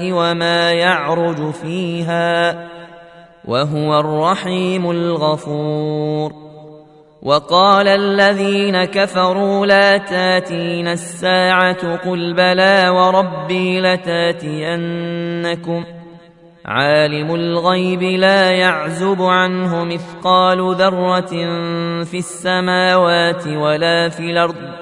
وما يعرج فيها وهو الرحيم الغفور. وقال الذين كفروا لا تاتين الساعة قل بلى وربي لتاتينكم. عالم الغيب لا يعزب عنه مثقال ذرة في السماوات ولا في الأرض.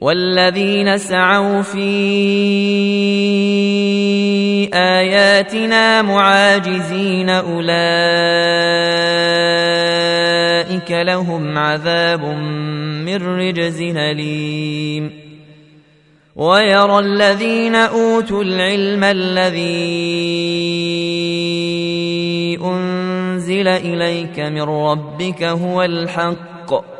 والذين سعوا في آياتنا معاجزين أولئك لهم عذاب من رجز أليم. ويرى الذين أوتوا العلم الذي أنزل إليك من ربك هو الحق.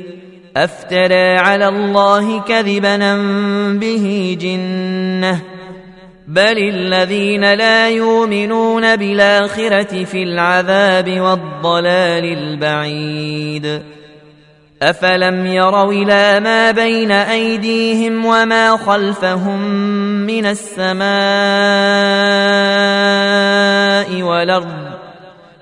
أفترى على الله كذبا به جنة. بل الذين لا يؤمنون بالآخرة في العذاب والضلال البعيد. أفلم يروا إلى ما بين أيديهم وما خلفهم من السماء والأرض؟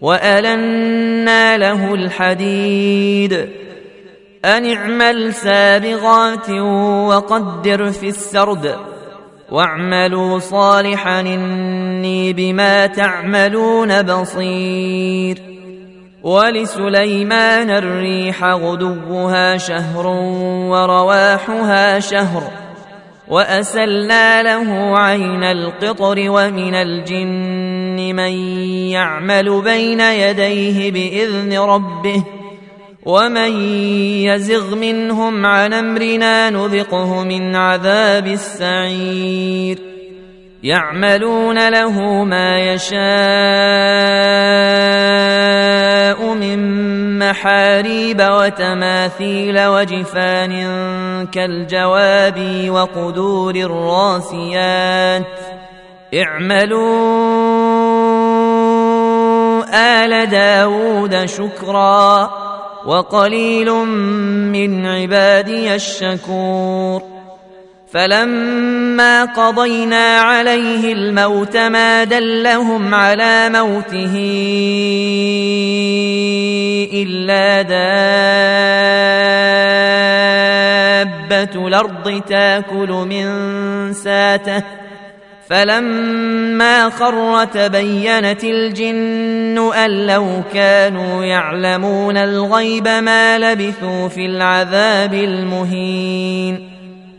والنا له الحديد ان اعمل سابغات وقدر في السرد واعملوا صالحا اني بما تعملون بصير ولسليمان الريح غدوها شهر ورواحها شهر واسلنا له عين القطر ومن الجن من يعمل بين يديه بإذن ربه ومن يزغ منهم عن أمرنا نذقه من عذاب السعير. يعملون له ما يشاء من محاريب وتماثيل وجفان كالجواب وقدور الراسيات. اعملوا آل داود شكرا وقليل من عبادي الشكور. فلما قضينا عليه الموت ما دلهم على موته إلا دابة الأرض تاكل من ساته فلما خر تبينت الجن أن لو كانوا يعلمون الغيب ما لبثوا في العذاب المهين.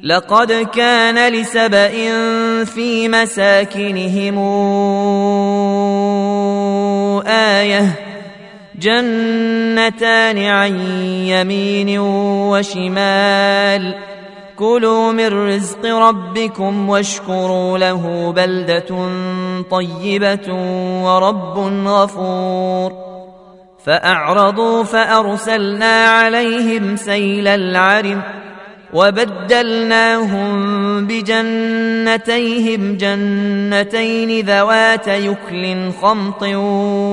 لقد كان لسبأ في مساكنهم آية جنتان عن يمين وشمال. كلوا من رزق ربكم واشكروا له بلده طيبه ورب غفور فاعرضوا فارسلنا عليهم سيل العرم وبدلناهم بجنتيهم جنتين ذوات يكل خمط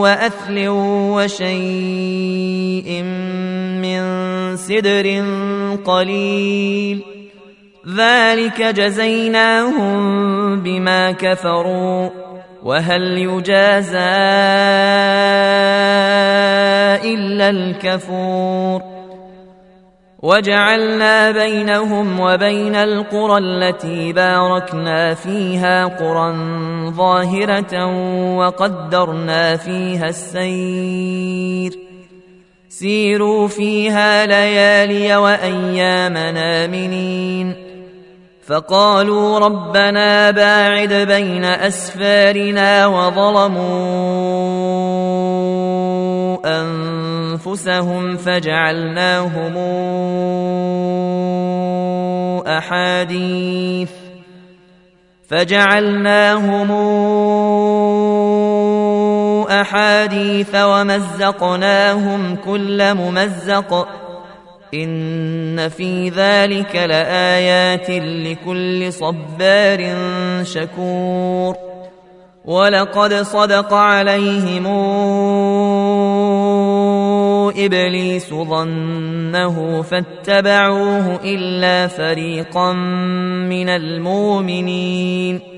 واثل وشيء من سدر قليل ذلك جزيناهم بما كفروا. وهل يجازى إلا الكفور؟ وجعلنا بينهم وبين القرى التي باركنا فيها قرى ظاهرة وقدرنا فيها السير. سيروا فيها ليالي وايام نامنين فقالوا ربنا باعد بين أسفارنا وظلموا أنفسهم فجعلناهم أحاديث فجعلناهم أحاديث ومزقناهم كل ممزق إن في ذلك لآيات لكل صبار شكور. ولقد صدق عليهم إبليس ظنه فاتبعوه إلا فريقا من المؤمنين.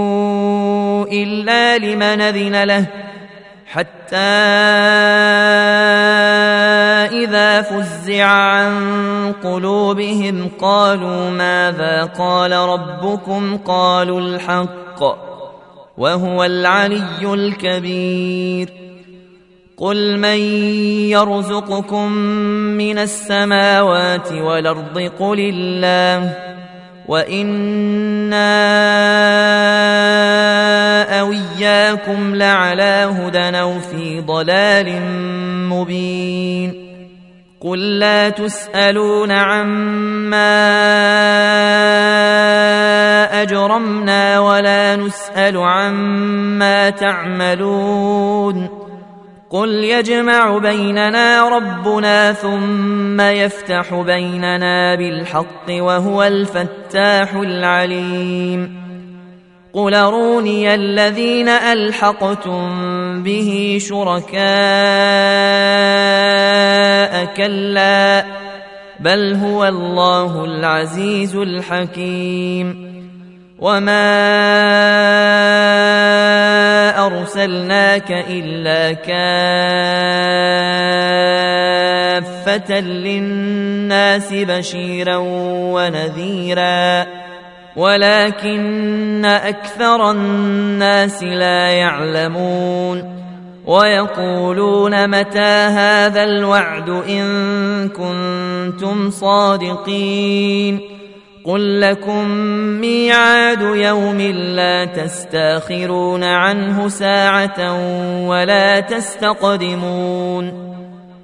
إلا لمن أذن له حتى إذا فزع عن قلوبهم قالوا ماذا قال ربكم؟ قالوا الحق وهو العلي الكبير. قل من يرزقكم من السماوات والأرض؟ قل الله. وإنا أو اياكم لعلى هدى أو في ضلال مبين. قل لا تسألون عما أجرمنا ولا نسأل عما تعملون. قل يجمع بيننا ربنا ثم يفتح بيننا بالحق وهو الفتاح العليم. قل أروني الذين ألحقتم به شركاء كلا بل هو الله العزيز الحكيم وما أرسلناك إلا كافة للناس بشيرا ونذيرا ولكن أكثر الناس لا يعلمون ويقولون متى هذا الوعد إن كنتم صادقين قل لكم ميعاد يوم لا تستأخرون عنه ساعة ولا تستقدمون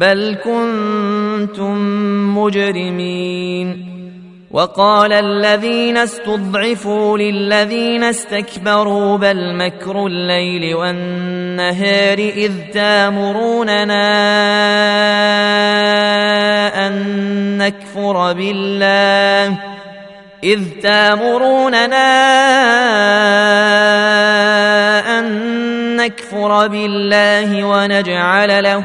بل كنتم مجرمين وقال الذين استضعفوا للذين استكبروا بل مكر الليل والنهار إذ تامروننا أن نكفر بالله إذ تامروننا أن نكفر بالله ونجعل له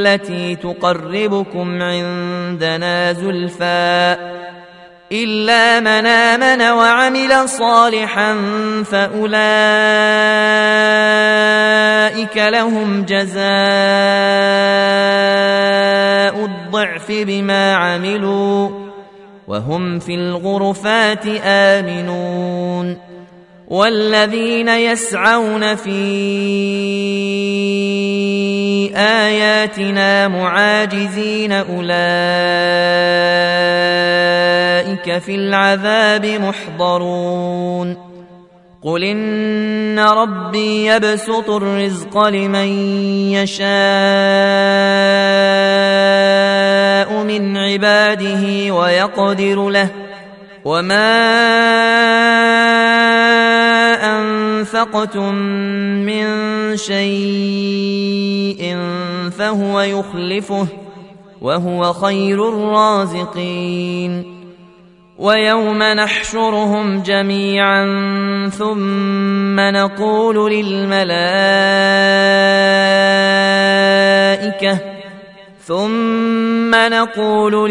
بالتي تقربكم عندنا زلفى إلا من آمن وعمل صالحا فأولئك لهم جزاء الضعف بما عملوا وهم في الغرفات آمنون والذين يسعون في آياتنا معاجزين أولئك في العذاب محضرون. قل إن ربي يبسط الرزق لمن يشاء من عباده ويقدر له. وما أنفقتم من شيء فهو يخلفه وهو خير الرازقين ويوم نحشرهم جميعا ثم نقول للملائكه ثم نقول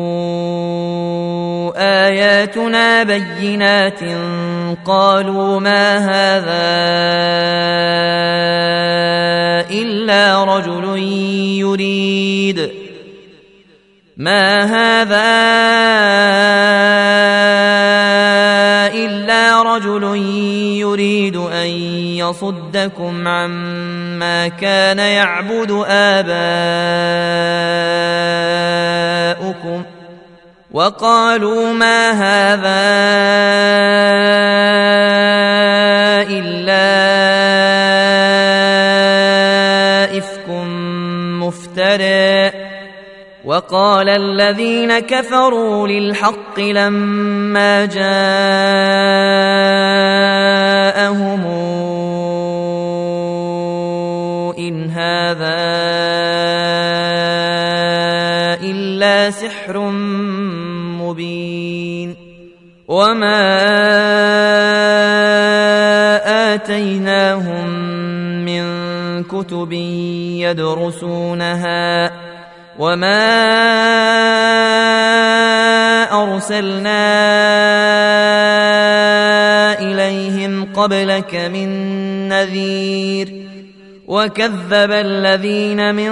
آياتنا بينات قالوا ما هذا إلا رجل يريد. ما هذا إلا ليصدكم عما كان يعبد آباؤكم. وقالوا ما هذا إلا إفك مفترى. وقال الذين كفروا للحق لما جاءهم إن هذا إلا سحر مبين وما آتيناهم من كتب يدرسونها وما أرسلنا إليهم قبلك من نذير وكذب الذين من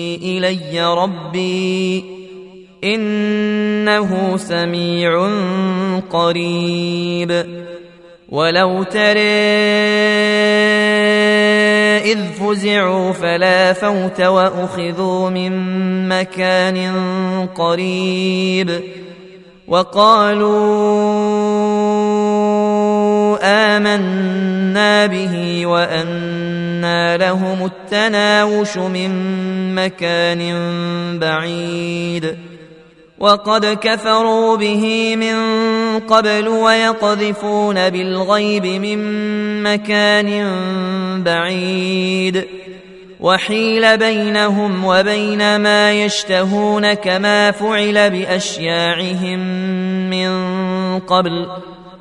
إلي ربي إنه سميع قريب. ولو ترى إذ فزعوا فلا فوت وأخذوا من مكان قريب. وقالوا آمنا به لهم التناوش من مكان بعيد وقد كفروا به من قبل ويقذفون بالغيب من مكان بعيد وحيل بينهم وبين ما يشتهون كما فعل باشياعهم من قبل